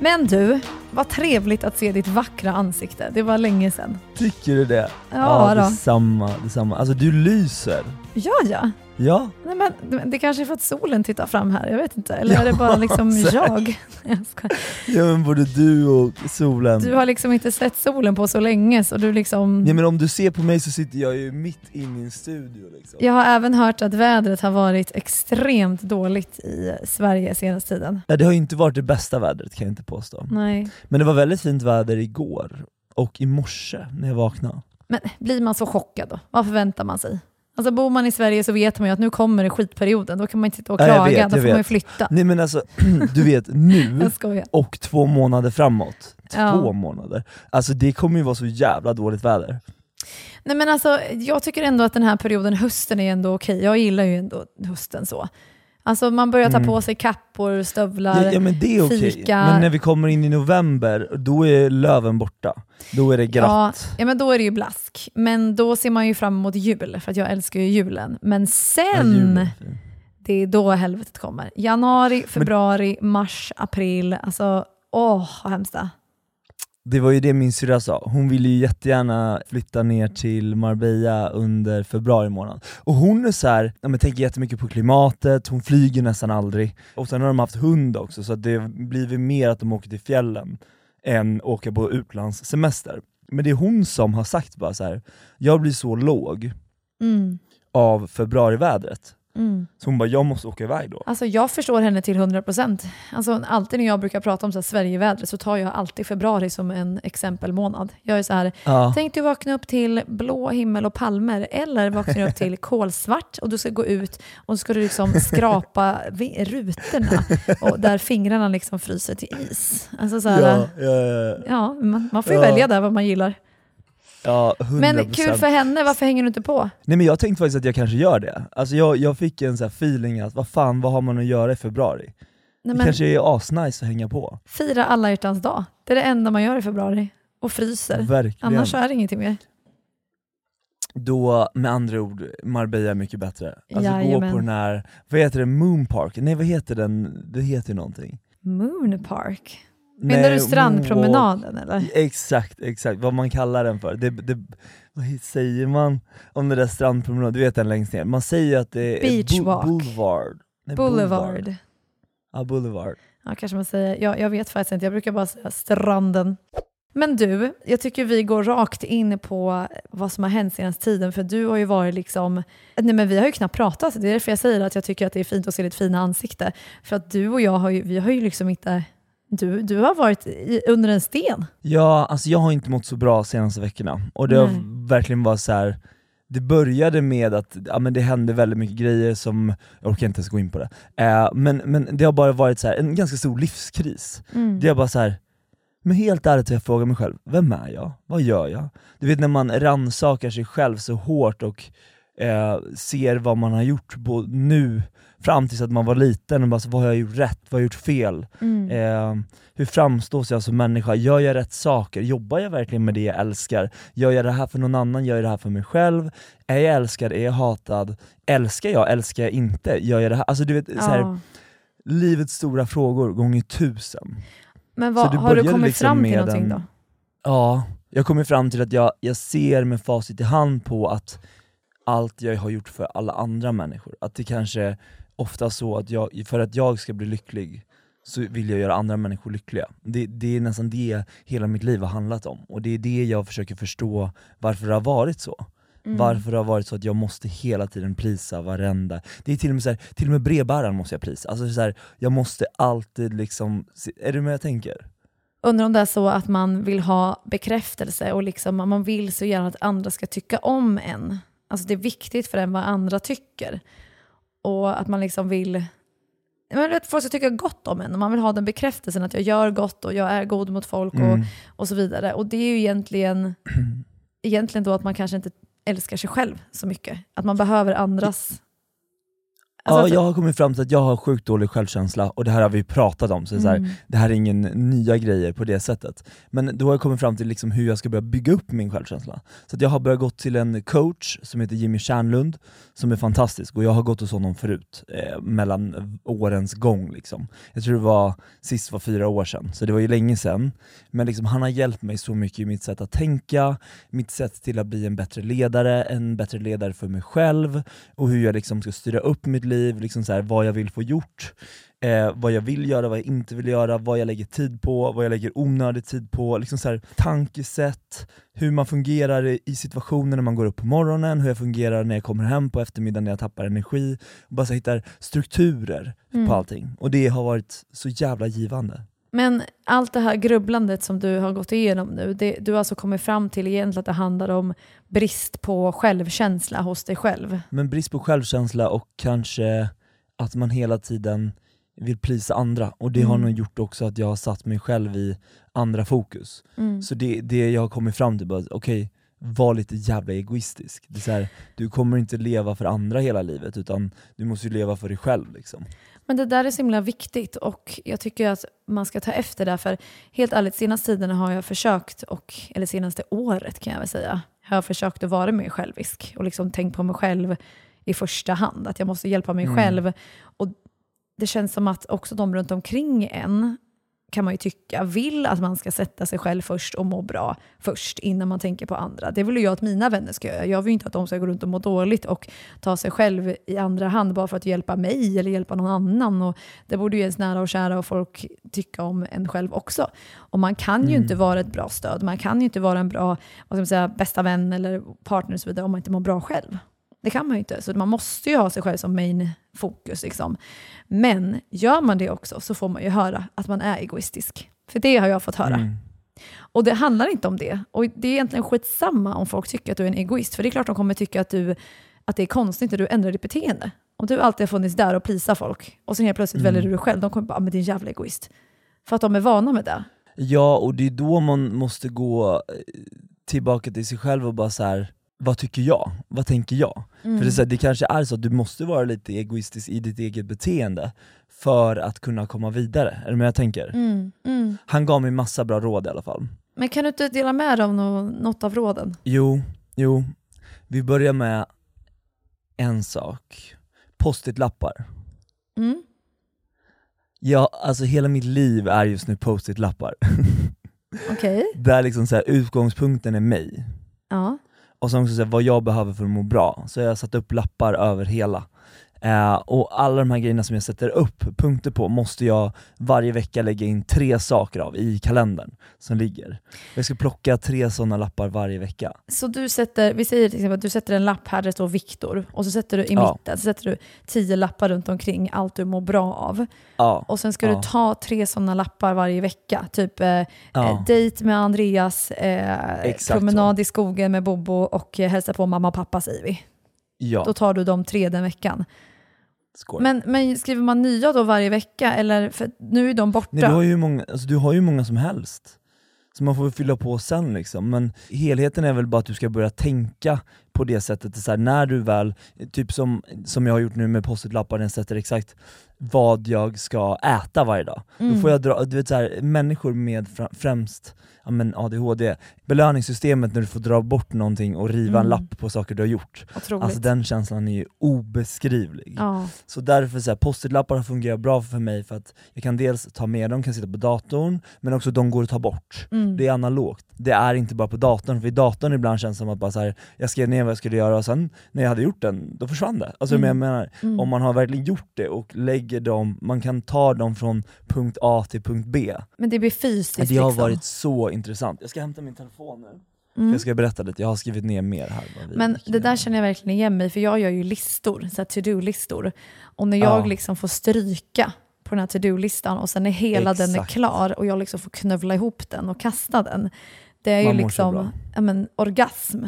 Men du, vad trevligt att se ditt vackra ansikte. Det var länge sedan. Tycker du det? Ja, då. detsamma, detsamma. Alltså du lyser. Ja, ja. Ja. Nej, men det kanske är för att solen tittar fram här, jag vet inte. Eller är det Ja, bara liksom säkert. jag? jag skojar. ja men både du och solen. du har liksom inte sett solen på så länge, så du liksom... Ja, men om du ser på mig så sitter jag ju mitt inne i en studio liksom. Jag har även hört att vädret har varit extremt dåligt i Sverige senaste tiden. Nej, det har ju inte varit det bästa vädret kan jag inte påstå. Nej. Men det var väldigt fint väder igår och i morse när jag vaknade. Men blir man så chockad då? Vad förväntar man sig? Alltså bor man i Sverige så vet man ju att nu kommer det skitperioden, då kan man inte sitta och Ja, jag klaga, vet, då får man ju vet. flytta. Nej men alltså, du vet nu och två månader framåt, två Ja. månader, alltså det kommer ju vara så jävla dåligt väder. Nej men alltså, jag tycker ändå att den här perioden, hösten är ändå okej. Jag gillar ju ändå hösten så. Alltså man börjar ta Mm. på sig kappor, stövlar, Ja, ja men det är okej, fika. men när vi kommer in i november, då är löven borta. Då är det Ja, grått. ja men då är det ju blask. Men då ser man ju fram emot jul, för att jag älskar ju julen. Men Ja, sen, fin. det är då helvetet kommer. Januari, februari, mars, april. Alltså, åh vad hemskt det. Det var ju det min syrra sa, hon ville ju jättegärna flytta ner till Marbella under februari månad. Och hon är så här, ja, men tänker jättemycket på klimatet, hon flyger nästan aldrig. Och sen har de haft hund också, så det blir mer att de åker till fjällen än åka på utlandssemester. Men det är hon som har sagt bara så här. jag blir så låg Mm. av februarivädret. Mm. Så hon bara, jag måste åka iväg då. Alltså jag förstår henne till 100%. Alltså alltid när jag brukar prata om så här Sverigevädret så tar jag alltid februari som en exempelmånad. Jag är så här, Ja. tänk du vakna upp till blå himmel och palmer eller vakna upp till kolsvart och du ska gå ut och ska du liksom skrapa rutorna och där fingrarna liksom fryser till is. Alltså så här, Ja, ja, ja, ja, man, man får ju Ja. välja där vad man gillar. Ja, 100%. Men kul för henne, varför hänger du inte på? Nej men jag tänkte faktiskt att jag kanske gör det. Alltså jag, jag fick en här feeling att vad fan, vad har man att göra i februari? Nej, det kanske är asnice att hänga på. Fira alla hjärtans dag. Det är det enda man gör i februari. Och fryser. Verkligen. Annars är det ingenting mer. Då, med andra ord, Marbella är mycket bättre. Alltså gå Jajamän. på den här, vad heter det, Moon Park? Nej vad heter den, det heter ju någonting. Moon Park? Menar du strandpromenaden eller? Exakt, exakt, vad man kallar den för. Det, det, vad säger man om den där strandpromenaden? Du vet den längst ner. Man säger att det är Beach bu-. Boulevard. Nej, Boulevard. Ja, Boulevard. Ja, kanske man säger. Jag, jag vet faktiskt inte, jag brukar bara säga stranden. Men du, jag tycker vi går rakt in på vad som har hänt senaste tiden, för du har ju varit liksom... Nej men vi har ju knappt pratat, det är därför jag säger att jag tycker att det är fint att se ditt fina ansikte. För att du och jag har ju, vi har ju liksom inte... Du, du har varit i, under en sten. Ja, alltså jag har inte mått så bra senaste veckorna, och det Nej. har verkligen varit så här. det började med att ja, men det hände väldigt mycket grejer som, jag orkar inte ens gå in på det, eh, men, men det har bara varit så här, en ganska stor livskris. Mm. Det är bara så här. men helt ärligt jag frågar mig själv, vem är jag? Vad gör jag? Du vet när man rannsakar sig själv så hårt och eh, ser vad man har gjort på nu, fram tills att man var liten, och bara så, vad har jag gjort rätt? Vad har jag gjort fel? Mm. Eh, hur framstår jag som människa? Gör jag rätt saker? Jobbar jag verkligen med det jag älskar? Gör jag det här för någon annan? Gör jag det här för mig själv? Är jag älskad? Är jag hatad? Älskar jag? Älskar jag inte? Gör jag det här? Alltså du vet, så här, livets stora frågor gånger tusen. Men vad, det har du kommit liksom fram till någonting en- då? Ja, jag kommer fram till att jag, jag ser med facit i hand på att allt jag har gjort för alla andra människor, att det kanske ofta så att jag, för att jag ska bli lycklig så vill jag göra andra människor lyckliga. Det, det är nästan det hela mitt liv har handlat om, och det är det jag försöker förstå varför det har varit så. Mm. Varför det har varit så att jag måste hela tiden plisa varenda, det är till och med så här, till och med brevbäraren måste jag plisa. Alltså så här, jag måste alltid liksom, är du med jag tänker? Undrar om det är så att man vill ha bekräftelse och liksom, man vill så gärna att andra ska tycka om en. Alltså det är viktigt för en vad andra tycker. Och att man liksom vill man vill att folk ska tycka gott om en och man vill ha den bekräftelsen att jag gör gott och jag är god mot folk och, Mm. och så vidare. Och det är ju egentligen, egentligen då att man kanske inte älskar sig själv så mycket. Att man behöver andras... Alltså ja, att- jag har kommit fram till att jag har sjukt dålig självkänsla, och det här har vi pratat om, så, det är så här, Mm. det här är ingen nya grejer på det sättet. Men då har jag kommit fram till liksom hur jag ska börja bygga upp min självkänsla. Så att jag har börjat gå till en coach som heter Jimmy Kärnlund, som är fantastisk, och jag har gått hos honom förut, eh, mellan årens gång. Liksom. Jag tror det var, sist var fyra år sedan, så det var ju länge sedan. Men liksom, han har hjälpt mig så mycket i mitt sätt att tänka, mitt sätt till att bli en bättre ledare, en bättre ledare för mig själv, och hur jag liksom ska styra upp mitt liv, liksom så här, vad jag vill få gjort, eh, vad jag vill göra, vad jag inte vill göra, vad jag lägger tid på, vad jag lägger onödig tid på, liksom så här, tankesätt, hur man fungerar i, i situationer när man går upp på morgonen, hur jag fungerar när jag kommer hem på eftermiddagen när jag tappar energi, bara så här, hittar strukturer Mm. på allting. Och det har varit så jävla givande. Men allt det här grubblandet som du har gått igenom nu, det, du har alltså kommit fram till egentligen att det handlar om brist på självkänsla hos dig själv. Men brist på självkänsla och kanske att man hela tiden vill plisa andra, och det har Mm. nog gjort också att jag har satt mig själv i andra fokus. Mm. Så det, det jag har kommit fram till, bara, okej, var lite jävla egoistisk. Det är här, du kommer inte leva för andra hela livet, utan du måste ju leva för dig själv. Liksom. Men det där är så himla viktigt och jag tycker att man ska ta efter det. För helt ärligt, senaste tiden har jag försökt, och, eller senaste året kan jag väl säga, har jag försökt att vara mer självisk och liksom tänkt på mig själv i första hand. Att jag måste hjälpa mig Mm. själv. Och det känns som att också de runt omkring en kan man ju tycka vill att man ska sätta sig själv först och må bra först innan man tänker på andra. Det vill ju jag att mina vänner ska göra. Jag vill ju inte att de ska gå runt och må dåligt och ta sig själv i andra hand bara för att hjälpa mig eller hjälpa någon annan. Och det borde ju ens nära och kära och folk tycka om en själv också. Och man kan ju Mm. inte vara ett bra stöd, man kan ju inte vara en bra vad ska man säga, bästa vän eller partner och så vidare om man inte mår bra själv. Det kan man ju inte. Så man måste ju ha sig själv som main fokus. Liksom. Men gör man det också så får man ju höra att man är egoistisk. För det har jag fått höra. Mm. Och det handlar inte om det. Och det är egentligen skitsamma om folk tycker att du är en egoist. För det är klart de kommer tycka att, du, att det är konstigt när du ändrar ditt beteende. Om du alltid har funnits där och plisar folk och sen helt plötsligt Mm. väljer du dig själv, de kommer bara, ah, men din jävla egoist. För att de är vana med det. Ja, och det är då man måste gå eh, tillbaka till sig själv och bara så här. Vad tycker jag? Vad tänker jag? Mm. För det, är så här, det kanske är så att du måste vara lite egoistisk i ditt eget beteende för att kunna komma vidare, är det med jag tänker? Mm, mm. Han gav mig massa bra råd i alla fall. Men kan du inte dela med dig av nå- något av råden? Jo, jo. Vi börjar med en sak. Post-it-lappar. Mm. Ja, alltså hela mitt liv är just nu post-it-lappar. Okej. Där liksom så här, utgångspunkten är mig. Ja. Och sen också så här, vad jag behöver för att må bra. Så jag har satt upp lappar över hela. Eh, och alla de här grejerna som jag sätter upp punkter på måste jag varje vecka lägga in tre saker av i kalendern som ligger. Jag ska plocka tre sådana lappar varje vecka. Så du sätter, vi säger till exempel att du sätter en lapp här där det står Viktor och så sätter du i Ja. mitten så sätter du tio lappar runt omkring allt du mår bra av. Ja, Och sen ska Ja. du ta tre sådana lappar varje vecka. Typ eh, eh, ja. dejt med Andreas, eh, promenad i skogen med Bobo och eh, hälsa på mamma och pappa säger vi. ja. Då tar du de tre den veckan. Skål. Men, men skriver man nya då varje vecka? Eller, för nu är de borta. Nej, du, har ju många, alltså, du har ju många som helst. Så man får fylla på sen liksom. Men helheten är väl bara att du ska börja tänka på det sättet, så här, när du väl, typ som, som jag har gjort nu med post-it-lappar, den sätter exakt vad jag ska äta varje dag. Mm. Då får jag dra, du vet så här, människor med främst ja, men ADHD, belöningssystemet när du får dra bort någonting och riva en Mm. lapp på saker du har gjort. Otroligt. Alltså den känslan är ju obeskrivlig. ja. Så därför så här, post-it-lappar fungerar bra för mig för att jag kan dels ta med dem, kan sitta på datorn, men också de går att ta bort. Mm. Det är analogt. Det är inte bara på datorn, för i datorn ibland känns det som att bara så här, jag skrev ner vad jag skulle göra och sen när jag hade gjort den, då försvann det. Alltså men jag menar, Mm. om man har verkligen gjort det och lägger dem, man kan ta dem från punkt A till punkt B. Men det blir fysiskt Det har liksom. varit så intressant. Jag ska hämta min telefon nu. Mm. jag ska berätta lite, jag har skrivit ner mer här. Men det där känner jag verkligen igen mig för jag gör ju listor, så to-do-listor. Och när jag Ja. liksom får stryka på den här to-do-listan och sen när hela den är Exakt. klar och jag liksom får knövla ihop den och kasta den. Det är ju Man så liksom ja, men, orgasm.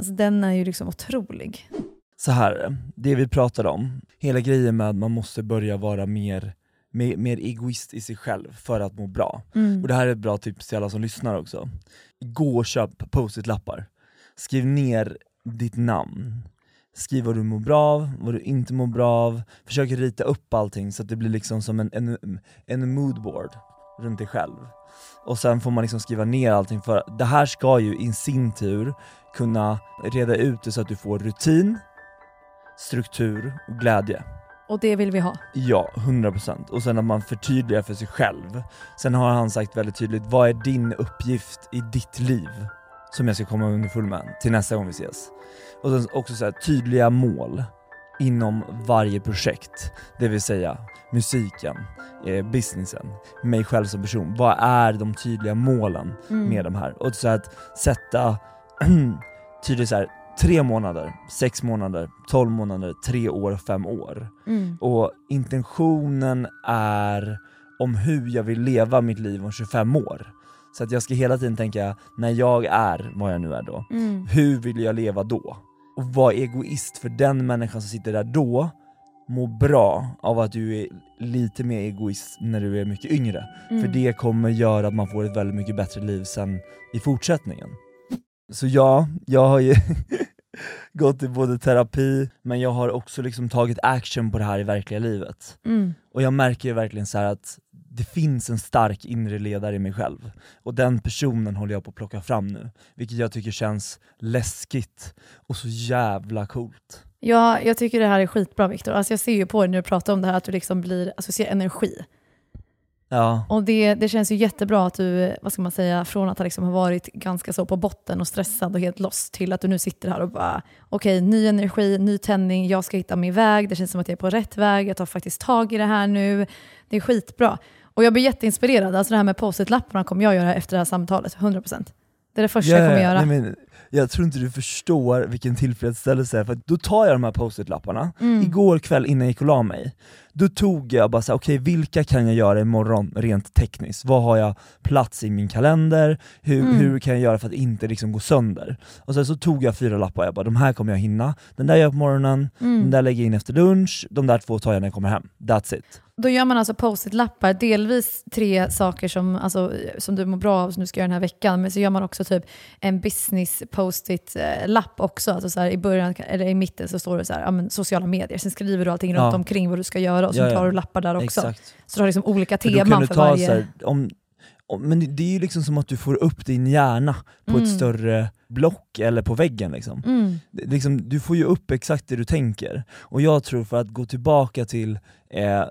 Alltså, den är ju liksom otrolig. Så här, det vi pratade om, hela grejen med att man måste börja vara mer, mer, mer egoist i sig själv för att må bra. Mm. Och det här är ett bra tips till alla som lyssnar också. Gå och köp post-it-lappar. Skriv ner ditt namn. Skriv vad du mår bra av, vad du inte mår bra av. Försök rita upp allting så att det blir liksom som en, en, en moodboard runt dig själv. Och sen får man liksom skriva ner allting för det här ska ju i sin tur kunna reda ut det så att du får rutin, struktur och glädje. Och det vill vi ha. Ja, 100% och sen att man förtydligar för sig själv. Sen har han sagt väldigt tydligt, vad är din uppgift i ditt liv? Som jag ska komma underfull med till nästa gång vi ses. Och sen också så här, tydliga mål inom varje projekt. Det vill säga musiken, eh, businessen, mig själv som person. Vad är de tydliga målen Mm. med de här? Och så att sätta tydligt så här, tre månader, sex månader, tolv månader, tre år, fem år. Mm. Och intentionen är om hur jag vill leva mitt liv om 25 år. Så att jag ska hela tiden tänka, när jag är vad jag nu är då, Mm. hur vill jag leva då? Och vara egoist för den människan som sitter där då, mår bra av att du är lite mer egoist när du är mycket yngre. Mm. För det kommer göra att man får ett väldigt mycket bättre liv sen i fortsättningen. Så ja, jag har ju gått i både terapi, men jag har också liksom tagit action på det här i verkliga livet. Mm. Och jag märker verkligen så här att det finns en stark inre ledare i mig själv. Och den personen håller jag på att plocka fram nu. Vilket jag tycker känns läskigt och så jävla coolt. Ja, jag tycker det här är skitbra Viktor. Alltså jag ser ju på dig när du pratar om det här att du liksom blir, alltså ser energi. Ja, Och det, det känns ju jättebra att du, vad ska man säga, från att ha liksom har varit ganska så på botten och stressad och helt lost till att du nu sitter här och bara, okej, ny energi, ny tändning, jag ska hitta min väg, det känns som att jag är på rätt väg, jag tar faktiskt tag i det här nu. Det är skitbra. Och jag blir jätteinspirerad, alltså det här med post-it-lapparna kommer jag göra efter det här samtalet, 100%. Det är det första jag kommer göra. Nej, men, jag tror inte du förstår vilken tillfredsställelse det är, för då tar jag de här post-it-lapparna, Mm. igår kväll innan jag gick och la mig, då tog jag bara så här, okej vilka kan jag göra imorgon rent tekniskt? Vad har jag plats i min kalender? Hur, Mm. hur kan jag göra för att inte liksom gå sönder? Och sen så tog jag fyra lappar, jag bara de här kommer jag hinna, den där gör jag på morgonen, Mm. den där lägger jag in efter lunch, de där två tar jag när jag kommer hem. That's it. Då gör man alltså post-it-lappar, delvis tre saker som, alltså, som du mår bra av som du ska göra den här veckan, men så gör man också typ en business post-it-lapp också. Alltså så här, I början, eller i mitten så står det så här, ja, men sociala medier, sen skriver du allting Ja. runt omkring vad du ska göra och så Ja, tar du lappar där också. Exakt. Så du har liksom olika För teman för ta varje... här, om, om, men det- är ju liksom som att du får upp din hjärna på Mm. ett större block eller på väggen liksom. Mm. Liksom, du får ju upp exakt det du tänker. Och jag tror för att gå tillbaka till eh,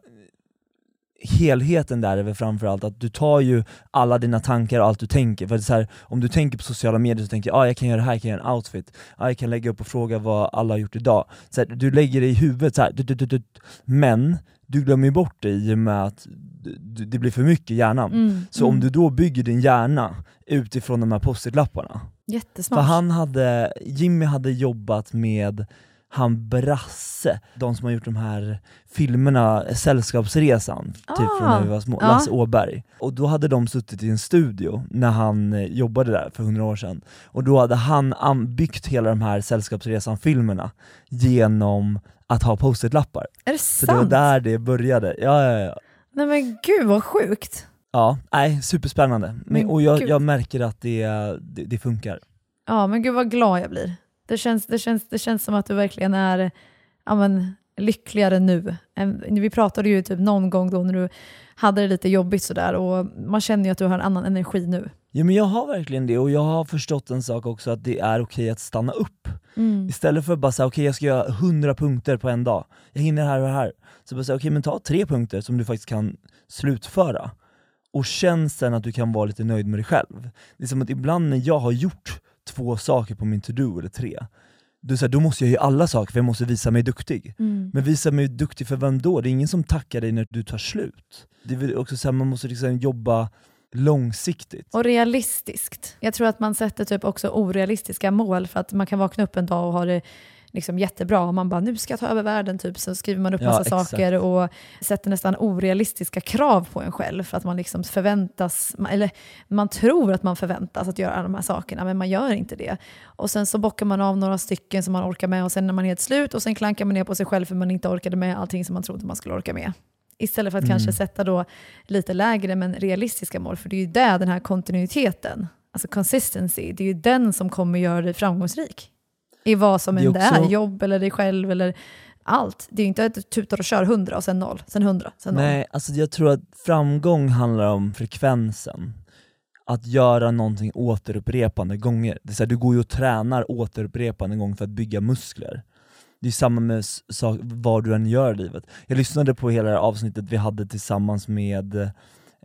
helheten där är väl framförallt att du tar ju alla dina tankar och allt du tänker. För så här, om du tänker på sociala medier så tänker jag ah, jag kan göra det här, jag kan göra en outfit, ah, jag kan lägga upp och fråga vad alla har gjort idag. Så här, du lägger det i huvudet så här, du, du, du, du. men du glömmer bort det i och med att det blir för mycket i hjärnan. Mm. Så om mm. du då bygger din hjärna utifrån de här post-it-lapparna, Jättesmart. för han hade, Jimmy hade jobbat med han Brasse, de som har gjort de här filmerna Sällskapsresan, typ från Ah, när vi var små, ja. Lasse Åberg. Och då hade de suttit i en studio när han eh, jobbade där för hundra år sedan, och då hade han byggt hela de här Sällskapsresan-filmerna genom att ha post-it-lappar. är det Så det var sant? där det började. Ja, ja, ja. Nej men gud vad sjukt. Ja, nej, superspännande. Men, Men och jag, jag märker att det, det, det funkar. Ja men gud vad glad jag blir. Det känns, det känns, det känns som att du verkligen är ja, men, lyckligare nu. Vi pratade ju typ någon gång då när du hade det lite jobbigt sådär och man känner ju att du har en annan energi nu. Ja men jag har verkligen det, och jag har förstått en sak också, att det är okej att stanna upp. Mm. Istället för att bara säga okej jag ska göra 100 punkter på en dag, jag hinner här och här. Så bara säga okej men ta tre punkter som du faktiskt kan slutföra. Och känn sen att du kan vara lite nöjd med dig själv. Det är som att ibland när jag har gjort två saker på min to-do, eller tre, så här, då måste jag göra alla saker för jag måste visa mig duktig. Mm. Men visa mig duktig för vem då? Det är ingen som tackar dig när du tar slut. Det är också så här, man måste liksom jobba långsiktigt. Och realistiskt. Jag tror att man sätter typ också orealistiska mål för att man kan vakna upp en dag och ha det liksom jättebra och man bara nu ska jag ta över världen typ så skriver man upp Ja, massa exakt. saker och sätter nästan orealistiska krav på en själv för att man liksom förväntas, eller man tror att man förväntas att göra alla de här sakerna men man gör inte det. Och sen så bockar man av några stycken som man orkar med och sen är man helt slut och sen klankar man ner på sig själv för man inte orkade med allting som man trodde man skulle orka med. Istället för att Mm. kanske sätta då lite lägre men realistiska mål för det är ju där den här kontinuiteten, alltså consistency, det är ju den som kommer göra dig framgångsrik i vad som än det är, jobb eller dig själv eller allt. Det är ju inte att du tutar och kör 100 och sen noll, sen 100, sen noll. Nej, alltså jag tror att framgång handlar om frekvensen. Att göra någonting återupprepande gånger. Det är så här, du går ju och tränar återupprepande gånger för att bygga muskler. Det är samma med sak, vad du än gör i livet. Jag lyssnade på hela det här avsnittet vi hade tillsammans med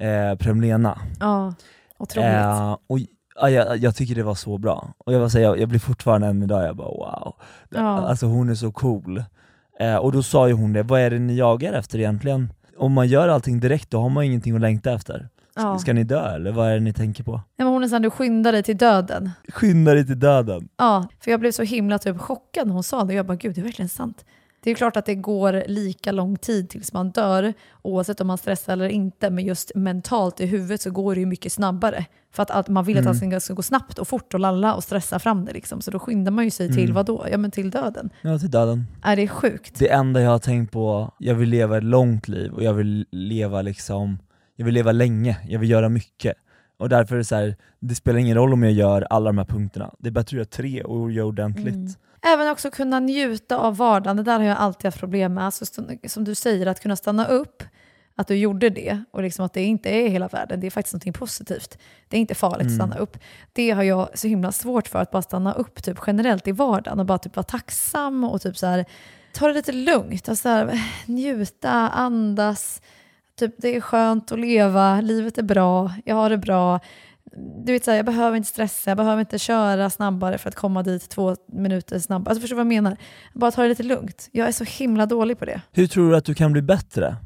eh, Premlena. Ja, otroligt. Eh, och, ja, jag, jag tycker det var så bra. Och jag, var så här, jag, jag blir fortfarande än idag, jag bara wow. Ja. Alltså hon är så cool. Eh, och då sa ju hon det, vad är det ni jagar efter egentligen? Om man gör allting direkt då har man ingenting att längta efter. Ska, Ja. ska ni dö eller vad är det ni tänker på? Nej, men hon är såhär, du skyndar dig till döden. Skynda dig till döden. Ja, för jag blev så himla typ chockad när hon sa det. Jag bara, gud det är verkligen sant. Det är klart att det går lika lång tid tills man dör, oavsett om man stressar eller inte, men just mentalt i huvudet så går det ju mycket snabbare. För att allt, man vill att Mm. allt ska gå snabbt och fort och lalla och stressa fram det. Liksom. Så då skyndar man ju sig till Mm. vad då? Ja men till döden. Ja, till döden. Är det sjukt? Det enda jag har tänkt på, jag vill leva ett långt liv och jag vill leva liksom, jag vill leva länge, jag vill göra mycket. Och därför är det så här, det spelar ingen roll om jag gör alla de här punkterna. Det är bättre att göra tre och göra ordentligt. Mm. Även också kunna njuta av vardagen, det där har jag alltid haft problem med. Alltså, som du säger, att kunna stanna upp, att du gjorde det och liksom att det inte är hela världen, det är faktiskt något positivt. Det är inte farligt att Mm. stanna upp. Det har jag så himla svårt för, att bara stanna upp typ generellt i vardagen och bara typ vara tacksam och typ så här, ta det lite lugnt. Alltså så här, njuta, andas. Typ, det är skönt att leva, livet är bra, jag har det bra. Du vet, så här, jag behöver inte stressa, jag behöver inte köra snabbare för att komma dit två minuter snabbare. Alltså, förstår du vad jag menar? Bara ta det lite lugnt. Jag är så himla dålig på det. Hur tror du att du kan bli bättre?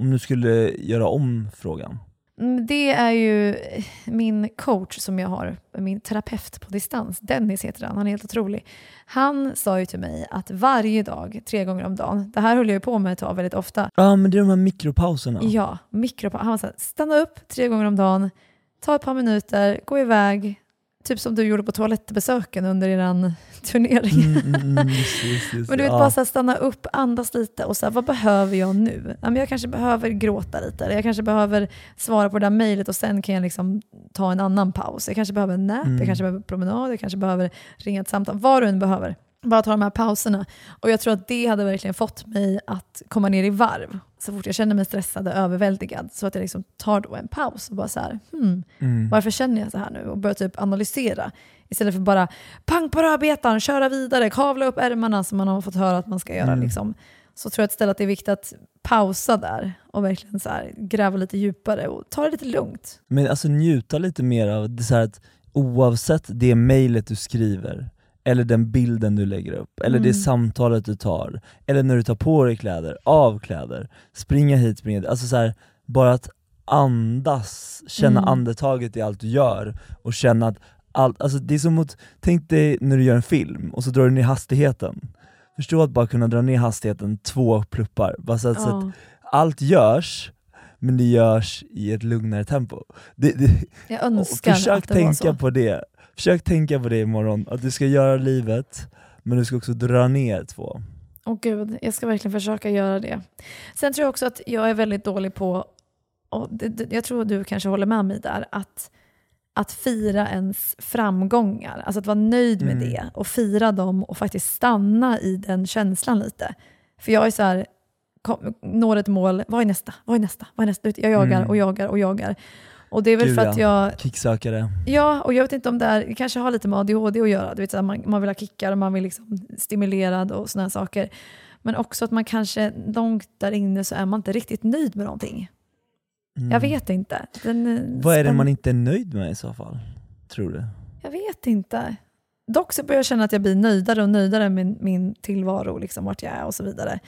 Om du skulle göra om frågan? Mm, Det är ju min coach som jag har, min terapeut på distans, Dennis heter han, han är helt otrolig. Han sa ju till mig att varje dag, tre gånger om dagen, det här höll jag ju på med ett tag väldigt ofta, Ja men det är de här mikropauserna. Ja, mikropa. Han här, stanna upp tre gånger om dagen, ta ett par minuter, gå iväg. Typ som du gjorde på toalettbesöken under er turnering. Mm, mm, mm, just, just, just, Men du vet, ja. bara så stanna upp, andas lite och så här, vad behöver jag nu? Ja, men jag kanske behöver gråta lite, jag kanske behöver svara på det där mejlet och sen kan jag liksom ta en annan paus. Jag kanske behöver en nap, Mm. jag kanske behöver promenad, jag kanske behöver ringa ett samtal. Vad du än behöver. Bara ta de här pauserna. Och jag tror att det hade verkligen fått mig att komma ner i varv. Så fort jag känner mig stressad och överväldigad. Så att jag liksom tar då en paus och bara så här, hmm, Mm. varför känner jag så här nu? Och börjar typ analysera. Istället för bara pang på rödbetan, köra vidare, kavla upp ärmarna som man har fått höra att man ska göra. Mm. Liksom. Så tror jag istället att det är viktigt att pausa där och verkligen så här, gräva lite djupare och ta det lite lugnt. Men alltså njuta lite mer av det så att oavsett det mejlet du skriver, eller den bilden du lägger upp, eller det Mm. samtalet du tar, eller när du tar på dig kläder, av kläder, springa hit, springa dit, alltså så här, bara att andas, känna Mm. andetaget i allt du gör och känna att allt, alltså det är som att, tänk dig när du gör en film och så drar du ner hastigheten. Förstå att bara kunna dra ner hastigheten två pluppar, bara så att, så att allt görs, men det görs i ett lugnare tempo. Det, det, jag och önskar försök att det var tänka så. på det. Försök tänka på det imorgon, att du ska göra livet, men du ska också dra ner två. Åh gud, jag ska verkligen försöka göra det. Sen tror jag också att jag är väldigt dålig på, och det, det, jag tror du kanske håller med mig där, att, att fira ens framgångar. Alltså att vara nöjd med Mm. det och fira dem och faktiskt stanna i den känslan lite. För jag är så här, kom, når ett mål, vad är nästa? Vad är nästa? Vad är nästa? Jag jagar Mm. och jagar och jagar. Och det är väl Gud, för att jag Kicksökare. Ja, och jag vet inte om det, är, det kanske har lite med ADHD att göra. Du vet, så man, man vill ha kickar och man vill liksom stimulerad och sådana saker. Men också att man kanske långt där inne så är man inte riktigt nöjd med någonting. Mm. Jag vet inte. Den, eh, Vad är det man inte är nöjd med i så fall? Tror du? Jag vet inte. Dock så börjar jag känna att jag blir nöjdare och nöjdare med min tillvaro, liksom, vart jag är och så vidare.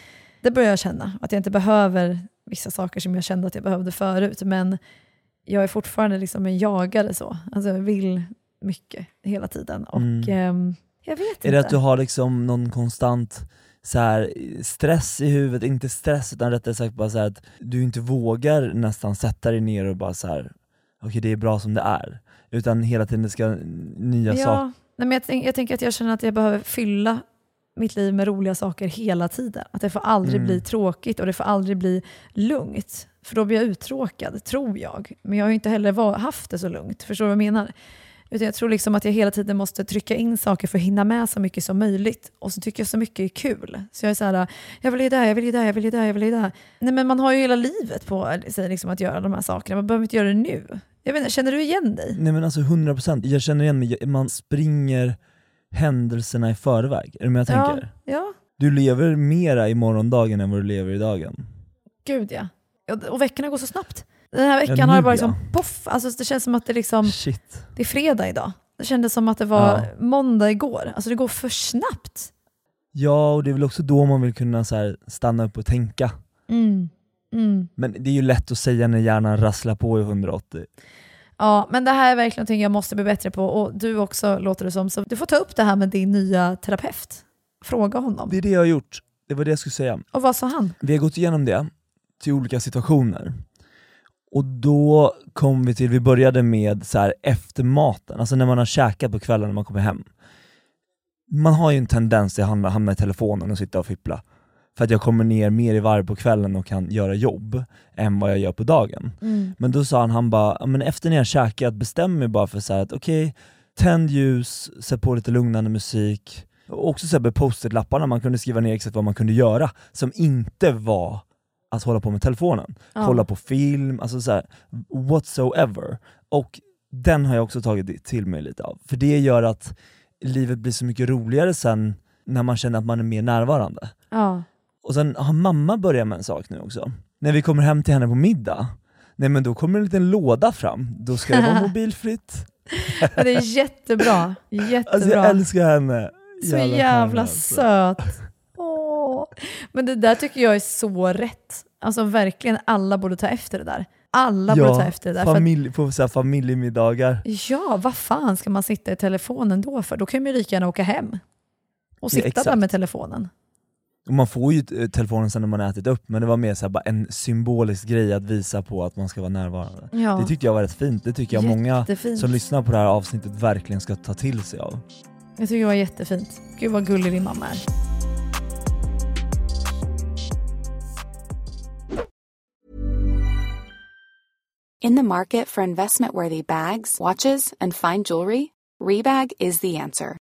Det börjar jag känna, att jag inte behöver vissa saker som jag kände att jag behövde förut. Men jag är fortfarande liksom en jagare så. Alltså jag vill mycket hela tiden. Och Mm. eh, jag vet Är inte. det att du har liksom någon konstant så här, stress i huvudet, inte stress utan rättare sagt bara så att du inte vågar nästan sätta dig ner och bara så här. okej det är bra som det är. Utan hela tiden det ska nya saker. Ja, nej, men jag, tänk, jag tänker att jag känner att jag behöver fylla mitt liv med roliga saker hela tiden. Att det får aldrig Mm. bli tråkigt och det får aldrig bli lugnt. För då blir jag uttråkad, tror jag. Men jag har ju inte heller var, haft det så lugnt. Förstår du vad jag menar? Utan jag tror liksom att jag hela tiden måste trycka in saker för att hinna med så mycket som möjligt. Och så tycker jag så mycket är kul. Så jag är så här, jag vill ju det, jag vill ju det, jag vill ju det, jag vill ju det. Nej men man har ju hela livet på sig liksom att göra de här sakerna. Man behöver inte göra det nu. Jag inte, känner du igen dig? Nej men alltså 100%, jag känner igen mig, man springer händelserna i förväg. Är du med jag Ja, tänker? ja. Du lever mera i morgondagen än vad du lever i dagen. Gud ja. Och, veckorna går så snabbt. Den här veckan Ja, har det nu bara liksom ja. poff, alltså det känns som att det liksom, Shit. det är fredag idag. Det kändes som att det var Ja. måndag igår. Alltså det går för snabbt. Ja, och det är väl också då man vill kunna så stanna upp och tänka. Mm. Mm. Men det är ju lätt att säga när hjärnan rasslar på i 180. Ja, men det här är verkligen någonting jag måste bli bättre på och du också låter det som. Så du får ta upp det här med din nya terapeut. Fråga honom. Det är det jag har gjort, det var det jag skulle säga. Och vad sa han? Vi har gått igenom det till olika situationer. Och då kom vi till, vi började med så här efter maten, alltså när man har käkat på kvällen när man kommer hem. Man har ju en tendens till att hamna, hamna i telefonen och sitta och fippla. För att jag kommer ner mer i varv på kvällen och kan göra jobb än vad jag gör på dagen. Men då sa han, han bara, "Ja, men efter när jag käkat, bestäm mig bara för så här att okej, tänd ljus, sätt på lite lugnande musik, och också så här med post-it-lapparna, man kunde skriva ner exakt vad man kunde göra, som inte var att hålla på med telefonen. Ja. Kolla på film, alltså så här, whatsoever. Och den har jag också tagit till mig lite av, för det gör att livet blir så mycket roligare sen när man känner att man är mer närvarande. Ja. Och sen har mamma börjat med en sak nu också. När vi kommer hem till henne på middag, nej men då kommer en liten låda fram, då ska det vara mobilfritt. Det är jättebra. Jättebra. Alltså jag älskar henne. Så Jävla jävla stjärna, alltså. söt. Åh. Men det där tycker jag är så rätt. Alltså verkligen, alla borde ta efter det där. Alla borde ta efter det där. För att, familj, på så familjemiddagar. ja, vad fan ska man sitta i telefonen då för? Då kan man ju lika gärna åka hem och Ja, sitta exakt. där med telefonen. Och man får ju eh, telefonen sen när man ätit upp, men det var mer så här bara en symbolisk grej att visa på att man ska vara närvarande. Ja. Det tyckte jag var rätt fint, det tycker jag många Jättefint. som lyssnar på det här avsnittet verkligen ska ta till sig av. Jag tycker det var jättefint. Gud vad gullig din mamma är. In the market for investment worthy bags, watches, and fine jewelry, Rebag is the answer.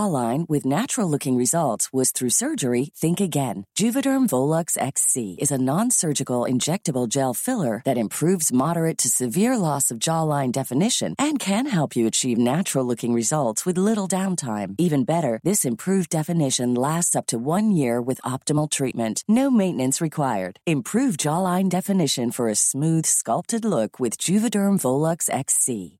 jawline with natural looking results was through surgery, think again. Juvederm Volux XC is a non surgical injectable gel filler that improves moderate to severe loss of jawline definition and can help you achieve natural looking results with little downtime. Even better, this improved definition lasts up to one year with optimal treatment. No maintenance required. Improve jawline definition for a smooth, sculpted look with Juvederm Volux XC.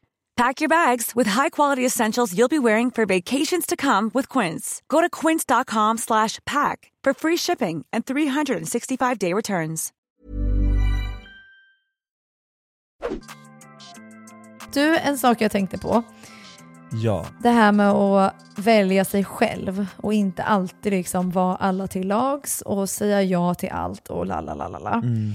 Pack your bags with high-quality essentials you'll be wearing for vacations to come with Quince. Go to quince.com/pack for free shipping and 365-day returns. Du, en sak jag tänkte på. Ja. Det här med att välja sig själv och inte alltid liksom vara alla till lags och säga ja till allt och la la la la la. Mm.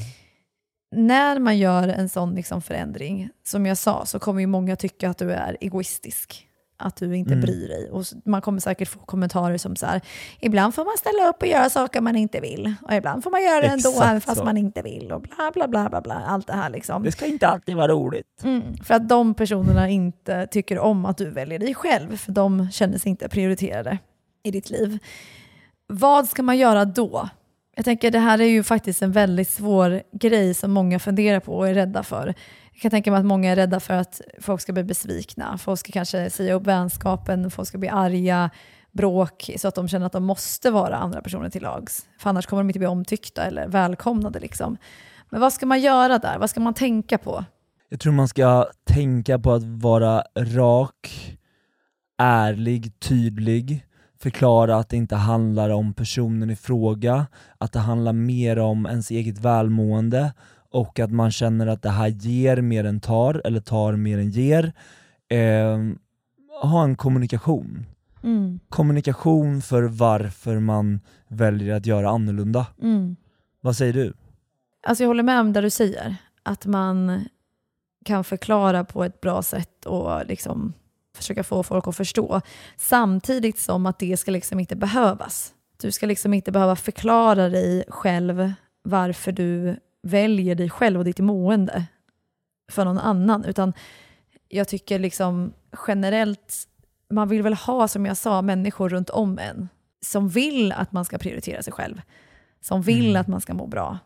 När man gör en sån liksom förändring, som jag sa, så kommer ju många tycka att du är egoistisk. Att du inte Mm. bryr dig. Och man kommer säkert få kommentarer som så här, ibland får man ställa upp och göra saker man inte vill. Och ibland får man göra det ändå även fast så. man inte vill. Och bla bla bla bla bla. Allt det här liksom. Det ska inte alltid vara roligt. Mm, för att de personerna inte tycker om att du väljer dig själv, för de känner sig inte prioriterade i ditt liv. Vad ska man göra då? Jag tänker det här är ju faktiskt en väldigt svår grej som många funderar på och är rädda för. Jag kan tänka mig att många är rädda för att folk ska bli besvikna, folk ska kanske säga upp vänskapen, folk ska bli arga, bråk, så att de känner att de måste vara andra personer till lags. För annars kommer de inte bli omtyckta eller välkomnade. Liksom. Men vad ska man göra där? Vad ska man tänka på? Jag tror man ska tänka på att vara rak, ärlig, tydlig, förklara att det inte handlar om personen i fråga, att det handlar mer om ens eget välmående och att man känner att det här ger mer än tar, eller tar mer än ger. Eh, ha en kommunikation. Mm. Kommunikation för varför man väljer att göra annorlunda. Mm. Vad säger du? Alltså jag håller med om det du säger. Att man kan förklara på ett bra sätt och liksom försöka få folk att förstå. Samtidigt som att det ska liksom inte behövas. Du ska liksom inte behöva förklara dig själv varför du väljer dig själv och ditt mående för någon annan. Utan jag tycker liksom generellt, man vill väl ha, som jag sa, människor runt om en som vill att man ska prioritera sig själv. Som vill Mm. att man ska må bra.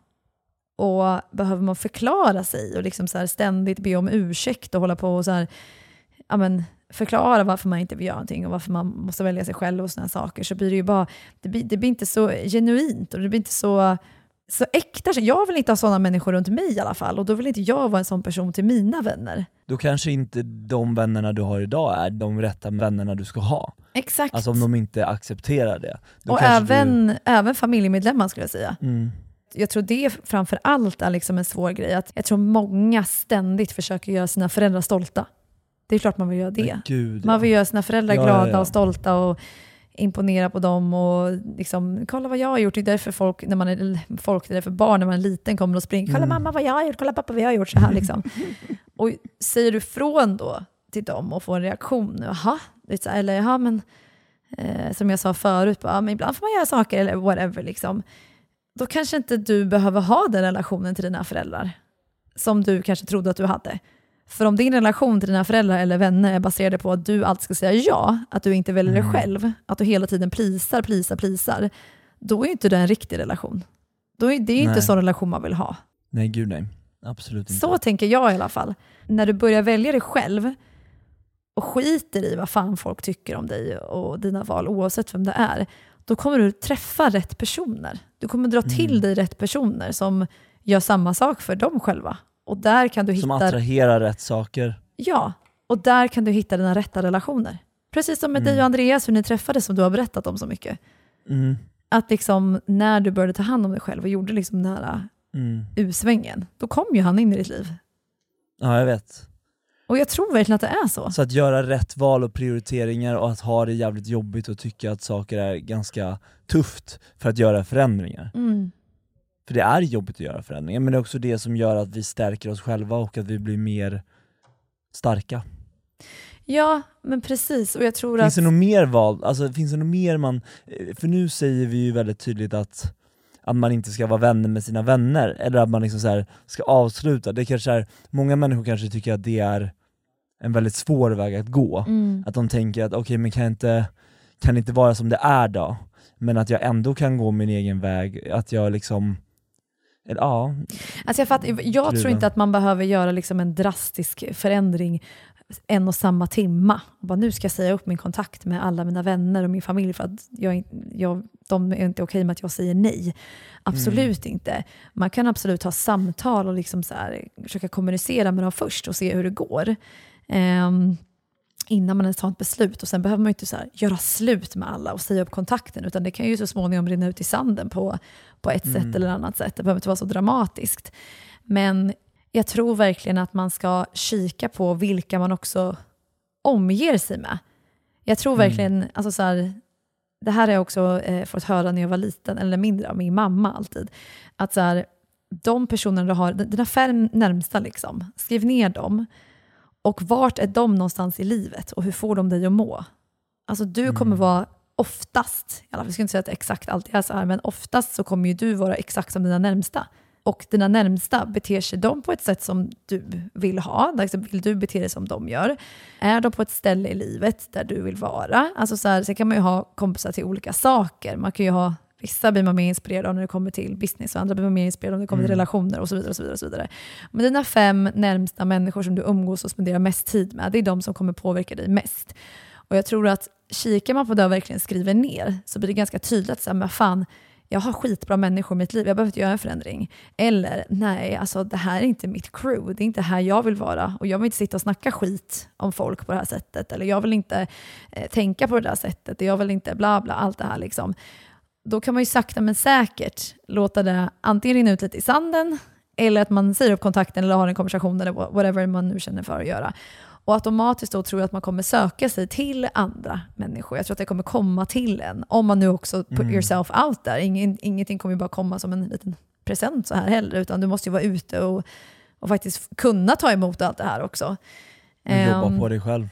Och behöver man förklara sig och liksom så ständigt be om ursäkt och hålla på och så här, ja men, förklara varför man inte vill göra någonting och varför man måste välja sig själv och sådana saker så blir det ju bara, det blir, det blir inte så genuint och det blir inte så, så äkta. Jag vill inte ha sådana människor runt mig i alla fall och då vill inte jag vara en sån person till mina vänner. Då kanske inte de vännerna du har idag är de rätta vännerna du ska ha. Exakt. Alltså om de inte accepterar det. Och även, även familjemedlemmar skulle jag säga. Du, mm, jag tror det framför allt är liksom en svår grej. Att jag tror många ständigt försöker göra sina föräldrar stolta. Det är klart man vill göra det. gud, Man ja. vill göra sina föräldrar Ja, glada ja, ja. och stolta och imponera på dem och liksom, kolla vad jag har gjort. Det är därför folk, när man är, folk, det är därför barn när man är liten kommer och springer, kolla Mm. mamma vad jag har gjort, kolla pappa vad jag har gjort, så här liksom. och säger du från då till dem och får en reaktion, jaha, eller jaha men eh, som jag sa förut, bara, ja, men ibland får man göra saker eller whatever liksom. Då kanske inte du behöver ha den relationen till dina föräldrar som du kanske trodde att du hade. För om din relation till dina föräldrar eller vänner är baserad på att du alltid ska säga ja, att du inte väljer dig Mm. själv, att du hela tiden plisar, plisar, plisar, då är inte det en riktig relation. Då är det är inte Nej. så relation man vill ha. Nej gud nej, absolut inte. Så tänker jag i alla fall. När du börjar välja dig själv och skiter i vad fan folk tycker om dig och dina val, oavsett vem det är, då kommer du träffa rätt personer. Du kommer dra till Mm. dig rätt personer som gör samma sak för dem själva. Och där kan du Som hitta... attraherar rätt saker. Ja, och där kan du hitta dina rätta relationer. Precis som med dig och Andreas, hur ni träffades som du har berättat om så mycket. Mm, Att liksom när du började ta hand om dig själv och gjorde liksom den här mm. U-svängen, då kom ju han in i ditt liv. Ja jag vet. Och jag tror verkligen att det är så. Så att göra rätt val och prioriteringar och att ha det jävligt jobbigt och tycka att saker är ganska tufft för att göra förändringar. Mm. För det är jobbigt att göra förändringar, men det är också det som gör att vi stärker oss själva och att vi blir mer starka. Ja, men precis. Och jag tror Finns att... det något mer val, alltså finns det något mer man, eh, för nu säger vi ju väldigt tydligt att, att man inte ska vara vänner med sina vänner, eller att man liksom så ska avsluta, det kanske är, många människor kanske tycker att det är en väldigt svår väg att gå. Mm. Att de tänker att okej men kan jag inte, kan det inte vara som det är då? Men att jag ändå kan gå min egen väg, att jag liksom, ja, Alltså jag, fattar, jag tror inte att man behöver göra liksom en drastisk förändring en och samma timma. Och bara, nu ska jag säga upp min kontakt med alla mina vänner och min familj för att jag, jag, de är inte okej med att jag säger nej. Absolut Mm. inte. Man kan absolut ha samtal och liksom så här, försöka kommunicera med dem först och se hur det går. Ehm, innan man ens tar ett beslut. Och sen behöver man ju inte så göra slut med alla och säga upp kontakten, utan det kan ju så småningom rinna ut i sanden på, på ett sätt eller annat sätt. Det behöver inte vara så dramatiskt. Men jag tror verkligen att man ska kika på vilka man också omger sig med. Jag tror verkligen, alltså så här, det här har jag också eh, fått höra när jag var liten, eller mindre, av min mamma alltid. Att så här, de personerna du har, dina fem närmsta, liksom, skriv ner dem. Och vart är de någonstans i livet och hur får de dig att må? Alltså du kommer vara oftast, i alla fall, jag ska inte säga att det exakt alltid är så här, men oftast så kommer ju du vara exakt som dina närmsta. Och dina närmsta, beter sig de på ett sätt som du vill ha? Alltså vill du bete dig som de gör? Är de på ett ställe i livet där du vill vara? Alltså så här, sen kan man ju ha kompisar till olika saker. Man kan ju ha, vissa blir man mer inspirerad av när det kommer till business och andra blir man mer inspirerad av när det kommer till relationer och så vidare. och så vidare, och så vidare. Men dina fem närmsta människor som du umgås och spenderar mest tid med, det är de som kommer påverka dig mest. Och jag tror att kikar man på det och verkligen skriver ner så blir det ganska tydligt att här, men fan, jag har skitbra människor i mitt liv, jag behöver inte göra en förändring. Eller nej, alltså det här är inte mitt crew, det är inte här jag vill vara. Och jag vill inte sitta och snacka skit om folk på det här sättet. Eller jag vill inte eh, tänka på det där sättet. Jag vill inte bla bla, allt det här liksom. Då kan man ju sakta men säkert låta det antingen rinna ut lite i sanden, eller att man säger upp kontakten eller har en konversation eller whatever man nu känner för att göra. Och automatiskt då tror jag att man kommer söka sig till andra människor. Jag tror att det kommer komma till en. Om man nu också put yourself out there. Ingen, ingenting kommer ju bara komma som en liten present så här heller. Utan du måste ju vara ute och, och faktiskt kunna ta emot allt det här också. Men jobba Ehm, på dig själv.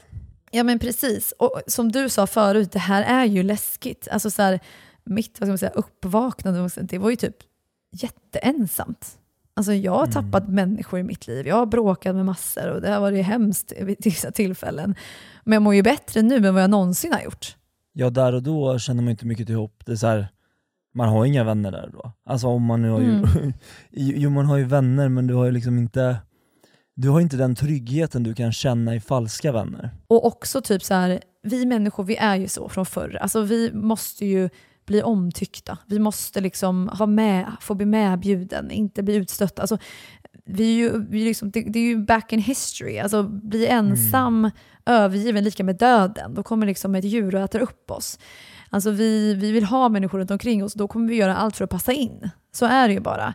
Ja men precis. Och som du sa förut, det här är ju läskigt. Alltså så här, mitt vad ska man säga, uppvaknande, det var ju typ jätteensamt. Alltså jag har tappat människor i mitt liv. Jag har bråkat med massor och det har varit hemskt vid vissa tillfällen. Men jag mår ju bättre nu än vad jag någonsin har gjort. Ja där och då känner man inte mycket till hopp. Det är så här, man har inga vänner där då. Alltså om man nu har ju, jo man har ju vänner men du har ju liksom inte, du har inte den tryggheten du kan känna i falska vänner. Och också typ så här, vi människor vi är ju så från förr. Alltså vi måste ju bli omtyckta. Vi måste liksom vara med, få bli medbjuden, inte bli utstötta. Alltså, vi är ju, vi är liksom, det, det är ju back in history. Alltså, bli ensam, övergiven, lika med döden. Då kommer liksom ett djur och äter upp oss. Alltså vi, vi vill ha människor runt omkring oss, då kommer vi göra allt för att passa in. Så är det ju bara.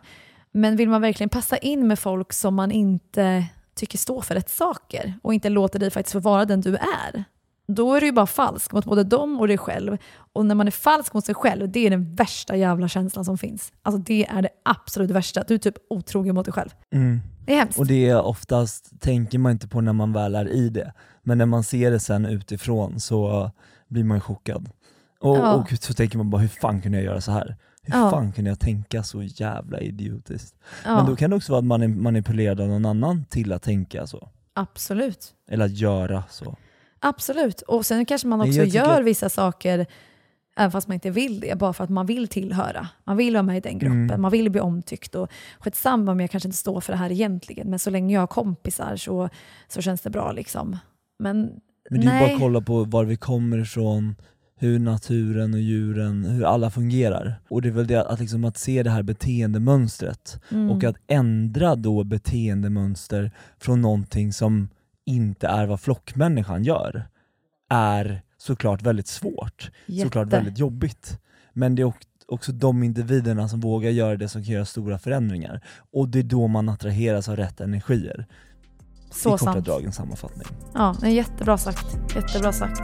Men vill man verkligen passa in med folk som man inte tycker står för rätt saker och inte låter dig faktiskt få vara den du är, då är du ju bara falsk mot både dem och dig själv. Och när man är falsk mot sig själv, det är den värsta jävla känslan som finns. Alltså det är det absolut värsta. Du är typ otrogen mot dig själv. Det är hemskt. Och det är oftast, tänker man inte på när man väl är i det, men när man ser det sen utifrån så blir man ju chockad. Och, Ja. och så tänker man bara, hur fan kunde jag göra så här? Hur Ja. fan kunde jag tänka så jävla idiotiskt? ja, Men då kan det också vara att man är manipulerad av någon annan till att tänka så, absolut. eller att göra så. Absolut. Och sen kanske man också tycker gör vissa saker även fast man inte vill det, bara för att man vill tillhöra. Man vill vara med i den gruppen, Mm. man vill bli omtyckt. Och skitsamma om jag kanske inte står för det här egentligen, men så länge jag har kompisar så, så känns det bra. liksom. Men, Men det är ju bara nej. att kolla på var vi kommer ifrån, hur naturen och djuren, hur alla fungerar. Och det är väl det att, liksom, att se det här beteendemönstret Mm. och att ändra då beteendemönster från någonting som inte är vad flockmänniskan gör är såklart väldigt svårt, såklart Jätte. väldigt jobbigt. Men det är ock- också de individerna som vågar göra det som kan göra stora förändringar. Och det är då man attraheras av rätt energier. Så I korta sant. drag en sammanfattning. Ja, jättebra sagt. Jättebra sagt.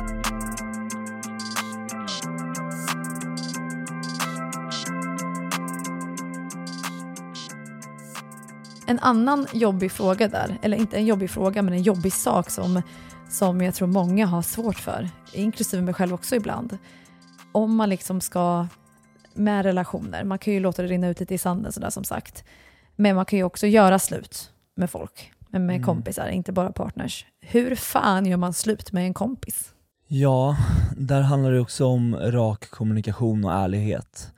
En annan jobbig fråga där, eller inte en jobbig fråga men en jobbig sak som, som jag tror många har svårt för, inklusive mig själv också ibland. Om man liksom ska, med relationer, man kan ju låta det rinna ut lite i sanden sådär som sagt. Men man kan ju också göra slut med folk, med, med kompisar, inte bara partners. Hur fan gör man slut med en kompis? Ja, där handlar det också om rak kommunikation och ärlighet.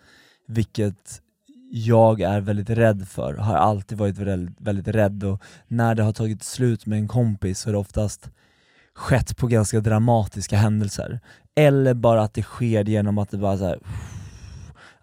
Vilket jag är väldigt rädd för, har alltid varit väldigt, väldigt rädd och när det har tagit slut med en kompis så är det oftast skett på ganska dramatiska händelser. Eller bara att det sker genom att det bara så här,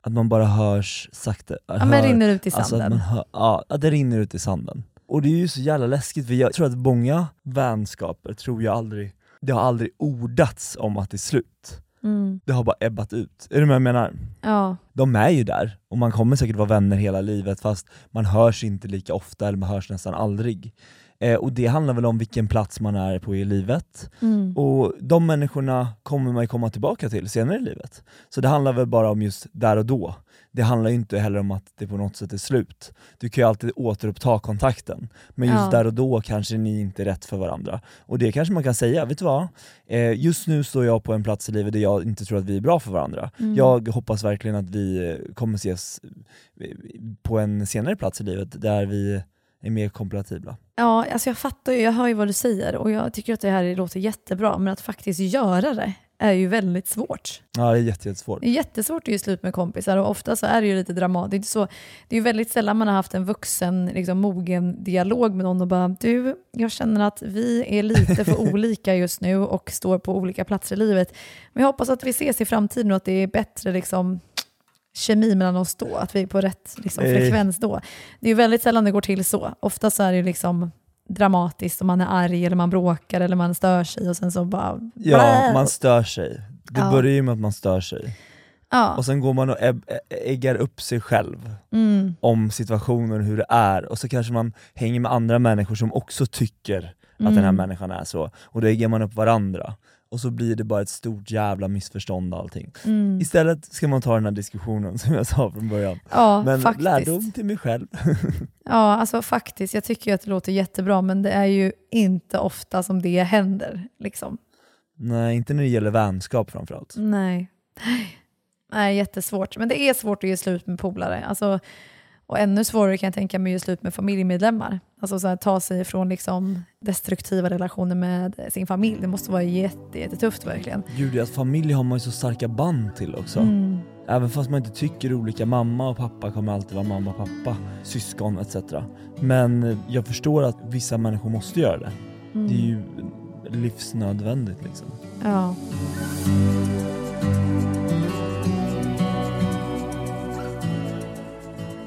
att man bara hörs sakta. Ja men rinner ut i Alltså sanden. man hör, ja, att det rinner ut i sanden. Och det är ju så jävla läskigt, för jag tror att många vänskaper tror jag aldrig, det har aldrig ordats om att det är slut. Mm. Det har bara ebbat ut. Är du med jag menar? Ja. De är ju där, och man kommer säkert vara vänner hela livet fast man hörs inte lika ofta, eller man hörs nästan aldrig. Eh, och det handlar väl om vilken plats man är på i livet. Mm. Och de människorna kommer man ju komma tillbaka till senare i livet. Så det handlar väl bara om just där och då. Det handlar ju inte heller om att det på något sätt är slut. Du kan ju alltid återuppta kontakten, men just Ja. där och då kanske ni inte är rätt för varandra. Och det kanske man kan säga, vet du vad? Eh, just nu står jag på en plats i livet där jag inte tror att vi är bra för varandra. Mm. Jag hoppas verkligen att vi eh, kommer ses eh, på en senare plats i livet där vi är mer kompatibla. Ja, alltså jag fattar ju, jag hör ju vad du säger och jag tycker att det här låter jättebra, men att faktiskt göra det är ju väldigt svårt. Ja, det är jätte- jättesvårt. Det är jättesvårt att göra slut med kompisar och ofta så är det ju lite dramatiskt. Det är, inte så, det är ju väldigt sällan man har haft en vuxen, liksom, mogen dialog med någon och bara du, jag känner att vi är lite för olika just nu och står på olika platser i livet. Men jag hoppas att vi ses i framtiden och att det är bättre liksom, kemi mellan oss då, att vi är på rätt liksom, frekvens då. Det är ju väldigt sällan det går till så. Ofta så är det liksom dramatiskt och man är arg eller man bråkar eller man stör sig och sen så bara... Ja, man stör sig. Det Ja. börjar ju med att man stör sig. ja. Och sen går man och äggar upp sig själv Mm. om situationen, hur det är, och så kanske man hänger med andra människor som också tycker att den här Mm. människan är så, och då äggar man upp varandra. Och så blir det bara ett stort jävla missförstånd allting. Mm. Istället ska man ta den här diskussionen som jag sa från början. Ja, Men faktiskt. lärdom till mig själv. Ja, alltså faktiskt. Jag tycker att det låter jättebra, men det är ju inte ofta som det händer. Liksom. Nej, inte när det gäller vänskap framförallt. Nej. Nej, jättesvårt. Men det är svårt att ge slut med polare. Alltså, och ännu svårare kan jag tänka mig att ge slut med familjemedlemmar. Alltså så här, ta sig från liksom destruktiva relationer med sin familj. Det måste vara jätte, jättetufft verkligen. Gud, att familj har man ju så starka band till också. Mm. Även fast man inte tycker olika, mamma och pappa kommer alltid vara mamma och pappa, syskon etc. Men jag förstår att vissa människor måste göra det. Mm. Det är ju livsnödvändigt liksom. Ja.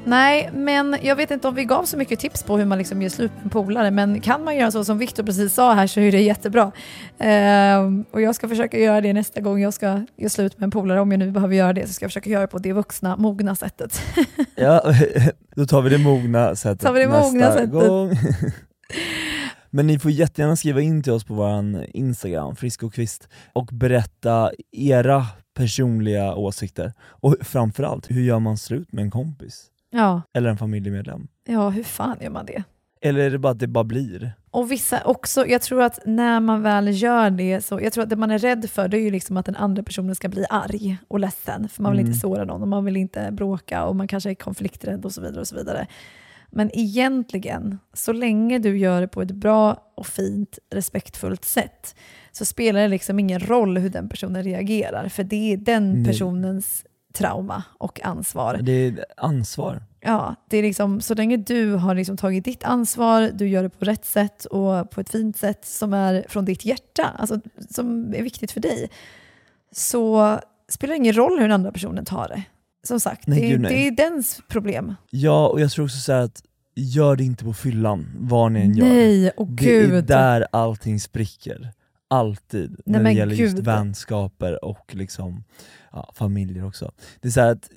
Nej, men jag vet inte om vi gav så mycket tips på hur man liksom gör slut med en polare, men kan man göra så som Viktor precis sa här så är det jättebra. Ehm, och jag ska försöka göra det nästa gång jag ska göra slut med en polare, om jag nu behöver göra det, så ska jag försöka göra det på det vuxna, mogna sättet. Ja, då tar vi det mogna sättet Tar vi det nästa mogna sättet. gång. Men ni får jättegärna skriva in till oss på vår Instagram, Frisk och Kvist, och berätta era personliga åsikter. Och framförallt, hur gör man slut med en kompis? Ja, Eller en familjemedlem? ja, hur fan gör man det? Eller är det bara att det bara blir? Och vissa också, jag tror att när man väl gör det, så jag tror att det man är rädd för det är ju liksom att den andra personen ska bli arg och ledsen, för man vill Mm. inte såra någon och man vill inte bråka och man kanske är konflikträdd och så vidare. och så vidare. Men egentligen, så länge du gör det på ett bra och fint, respektfullt sätt, så spelar det liksom ingen roll hur den personen reagerar, för det är den Nej. personens trauma och ansvar. Det är ansvar. Ja, det är liksom, så länge du har liksom tagit ditt ansvar, du gör det på rätt sätt och på ett fint sätt som är från ditt hjärta, alltså som är viktigt för dig, så spelar det ingen roll hur den andra personen tar det. Som sagt, Nej, det, är, gud, det är dens problem. Ja, och jag tror också så att gör det inte på fyllan, vad ni än gör. Nej, Det är gud. där allting spricker. Alltid. när det gäller just vänskaper och liksom, ja, familjer också. Det är så att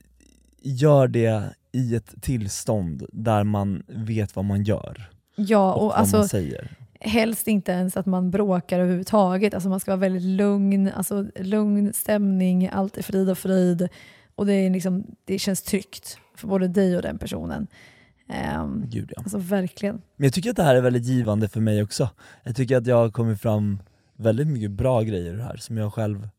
gör det i ett tillstånd där man vet vad man gör Ja, och, och vad alltså, man säger. helst inte ens att man bråkar överhuvudtaget. Alltså man ska vara väldigt lugn, alltså lugn stämning, allt är frid och frid. Och det, är liksom, det känns tryggt för både dig och den personen. Ehm, Gud ja. alltså verkligen. Men jag tycker att det här är väldigt givande för mig också. Jag tycker att jag har kommit fram väldigt mycket bra grejer det här som jag själv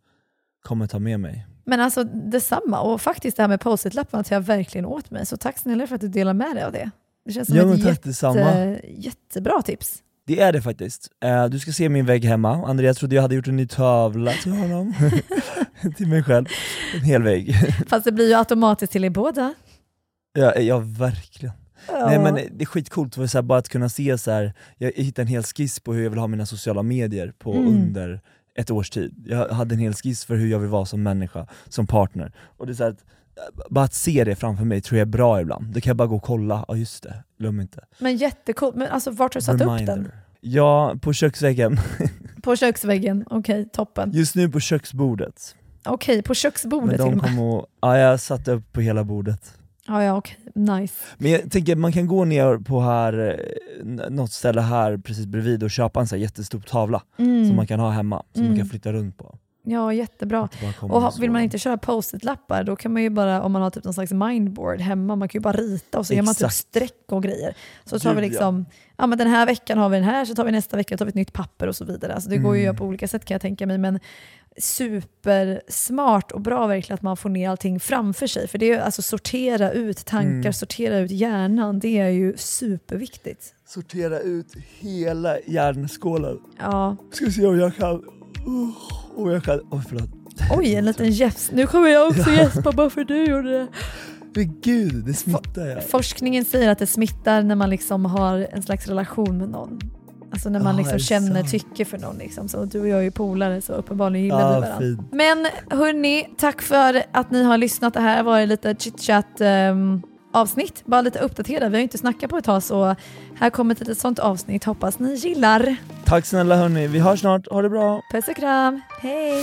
kommer ta med mig. Men alltså detsamma, och faktiskt det här med post-it-lapparna tar jag verkligen åt mig. Så tack snälla för att du delar med dig av det. Det känns som Ja ett jätte, detsamma. jättebra tips. Det är det faktiskt. Eh, du ska se min vägg hemma. Andreas trodde jag hade gjort en ny tavla till honom. till mig själv. En hel vägg. Fast det blir ju automatiskt till er båda. ja, ja, verkligen. Nej men det är skitcoolt för så här, bara att kunna se så här. jag hittade en hel skiss på hur jag vill ha mina sociala medier på Mm. under ett års tid. Jag hade en hel skiss för hur jag vill vara som människa, som partner. Och det är så här, att, bara att se det framför mig tror jag är bra ibland. Då kan jag bara gå och kolla, ja just det, glöm inte. Men jättecoolt. Men alltså vart har du satt upp den? Ja, på köksväggen. På köksväggen, okej toppen. Just nu på köksbordet. Okej, på köksbordet Men de och kommer att, ja jag satte upp på hela bordet. Ja, ja okej, nice. Men jag tänker man kan gå ner på här, eh, något ställe här precis bredvid och köpa en så jättestor tavla Mm. som man kan ha hemma, som man Mm. kan flytta runt på. Ja, jättebra. Och ha, vill man inte köra post-it-lappar då kan man ju bara, om man har typ någon slags mindboard hemma, man kan ju bara rita och så gör man typ Exakt. streck och grejer. Så tar vi Gud, ja. liksom, ja. men den här veckan har vi den här, så tar vi nästa vecka tar vi ett nytt papper och så vidare. Alltså det går ju att Mm. göra på olika sätt kan jag tänka mig. Men supersmart och bra verkligen att man får ner allting framför sig. För det är alltså sortera ut tankar, Mm. sortera ut hjärnan. Det är ju superviktigt. Sortera ut hela hjärnskålen. Ja. Ska se om jag kan... Oh, om jag kan... Oj förlåt. Oj, en liten gäfs. Nu kommer jag också gäspa bara för du gjorde det. Men gud, det smittar jag. Forskningen säger att det smittar när man liksom har en slags relation med någon. Alltså när man är liksom känner sant? tycke för någon. Liksom. Så du och jag är ju polare så uppenbarligen gillar vi Ja, varandra. fint. Men hörni, tack för att ni har lyssnat. Det här varit lite chitchat um, avsnitt. Bara lite uppdaterad. Vi har ju inte snackat på ett tag så här kommer ett litet sånt avsnitt. Hoppas ni gillar. Tack snälla hörni, vi hörs snart, ha det bra. Puss och kram. Hej!